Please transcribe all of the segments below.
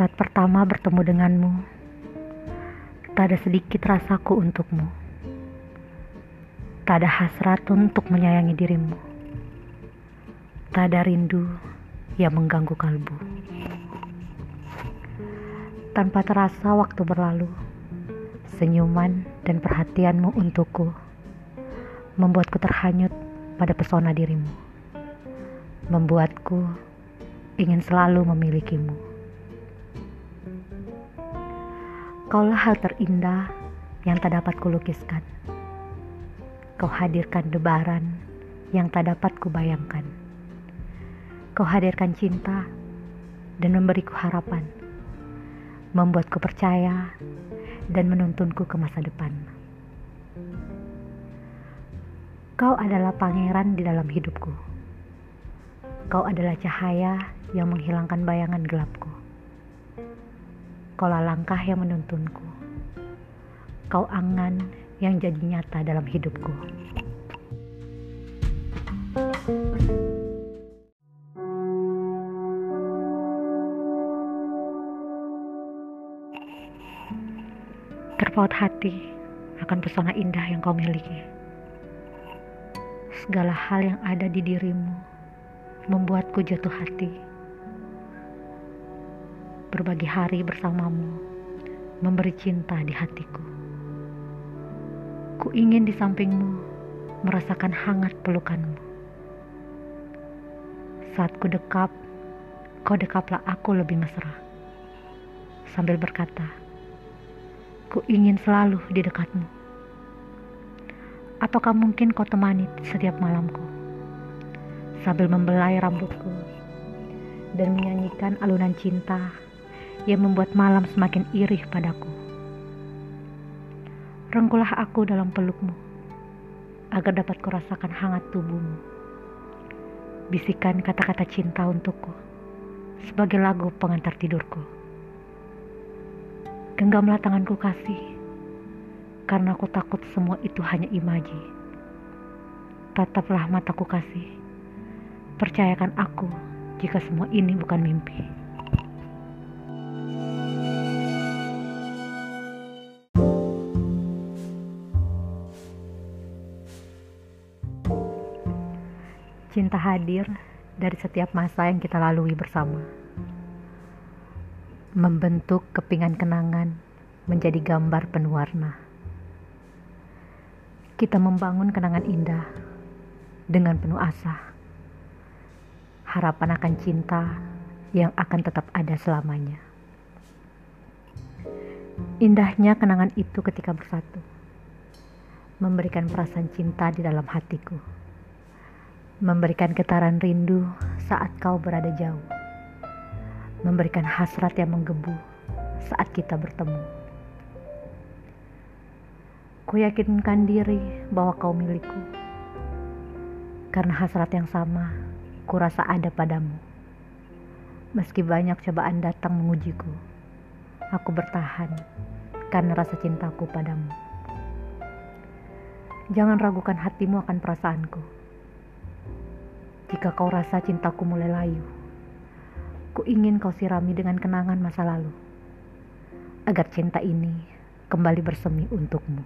Saat pertama bertemu denganmu, tak ada sedikit rasaku untukmu. Tak ada hasrat untuk menyayangi dirimu. Tak ada rindu yang mengganggu kalbu. Tanpa terasa waktu berlalu, senyuman dan perhatianmu untukku membuatku terhanyut pada pesona dirimu. Membuatku ingin selalu memilikimu. Kaulah hal terindah yang tak dapat kulukiskan. Kau hadirkan debaran yang tak dapat kubayangkan. Kau hadirkan cinta dan memberiku harapan, membuatku percaya dan menuntunku ke masa depan. Kau adalah pangeran di dalam hidupku. Kau adalah cahaya yang menghilangkan bayangan gelapku. Kaulah langkah yang menuntunku. Kau angan yang jadi nyata dalam hidupku. Terpaut hati akan pesona indah yang kau miliki. Segala hal yang ada di dirimu membuatku jatuh hati. Berbagi hari bersamamu memberi cinta di hatiku. Ku ingin di sampingmu merasakan hangat pelukanmu. Saat ku dekap, kau dekaplah aku lebih mesra. Sambil berkata, ku ingin selalu di dekatmu. Apakah mungkin kau temani setiap malamku? Sambil membelai rambutku dan menyanyikan alunan cinta yang membuat malam semakin irih padaku. Rengkulah aku dalam pelukmu, agar dapat kurasakan hangat tubuhmu. Bisikan kata-kata cinta untukku, sebagai lagu pengantar tidurku. Genggamlah tanganku kasih, karena aku takut semua itu hanya imaji. Tataplah mataku kasih, percayakan aku jika semua ini bukan mimpi. Cinta hadir dari setiap masa yang kita lalui bersama. Membentuk kepingan kenangan menjadi gambar penuh warna. Kita membangun kenangan indah dengan penuh asa. Harapan akan cinta yang akan tetap ada selamanya. Indahnya kenangan itu ketika bersatu. Memberikan perasaan cinta di dalam hatiku memberikan getaran rindu saat kau berada jauh, memberikan hasrat yang menggebu saat kita bertemu. Ku yakinkan diri bahwa kau milikku, karena hasrat yang sama ku rasa ada padamu. Meski banyak cobaan datang mengujiku, aku bertahan karena rasa cintaku padamu. Jangan ragukan hatimu akan perasaanku jika kau rasa cintaku mulai layu, ku ingin kau sirami dengan kenangan masa lalu, agar cinta ini kembali bersemi untukmu.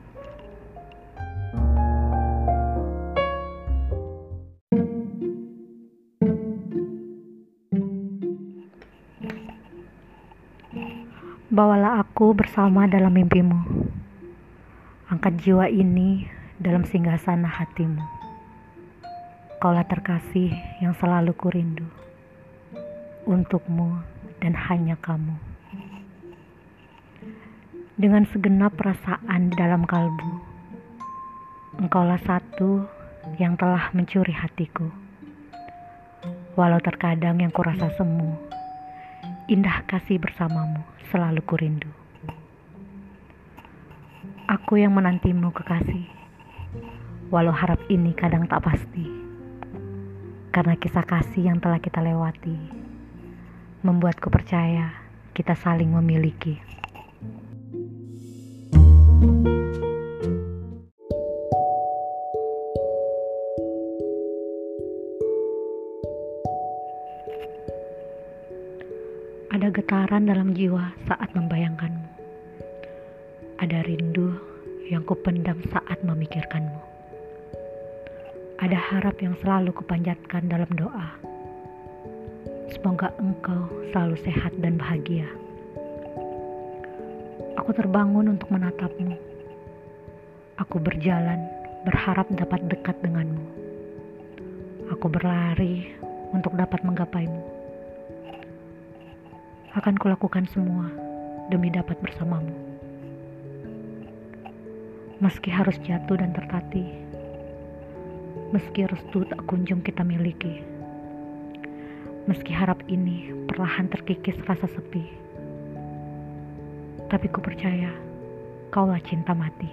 Bawalah aku bersama dalam mimpimu. Angkat jiwa ini dalam singgasana hatimu. Kaulah terkasih yang selalu kurindu untukmu dan hanya kamu. Dengan segenap perasaan di dalam kalbu, engkaulah satu yang telah mencuri hatiku. Walau terkadang yang kurasa semu, indah kasih bersamamu selalu kurindu. Aku yang menantimu kekasih, walau harap ini kadang tak pasti karena kisah kasih yang telah kita lewati membuatku percaya kita saling memiliki. Ada getaran dalam jiwa saat membayangkanmu. Ada rindu yang kupendam saat memikirkanmu. Ada harap yang selalu kupanjatkan dalam doa. Semoga engkau selalu sehat dan bahagia. Aku terbangun untuk menatapmu. Aku berjalan, berharap dapat dekat denganmu. Aku berlari untuk dapat menggapaimu akan kulakukan semua demi dapat bersamamu. Meski harus jatuh dan tertatih, meski restu tak kunjung kita miliki, meski harap ini perlahan terkikis rasa sepi, tapi ku percaya kaulah cinta mati.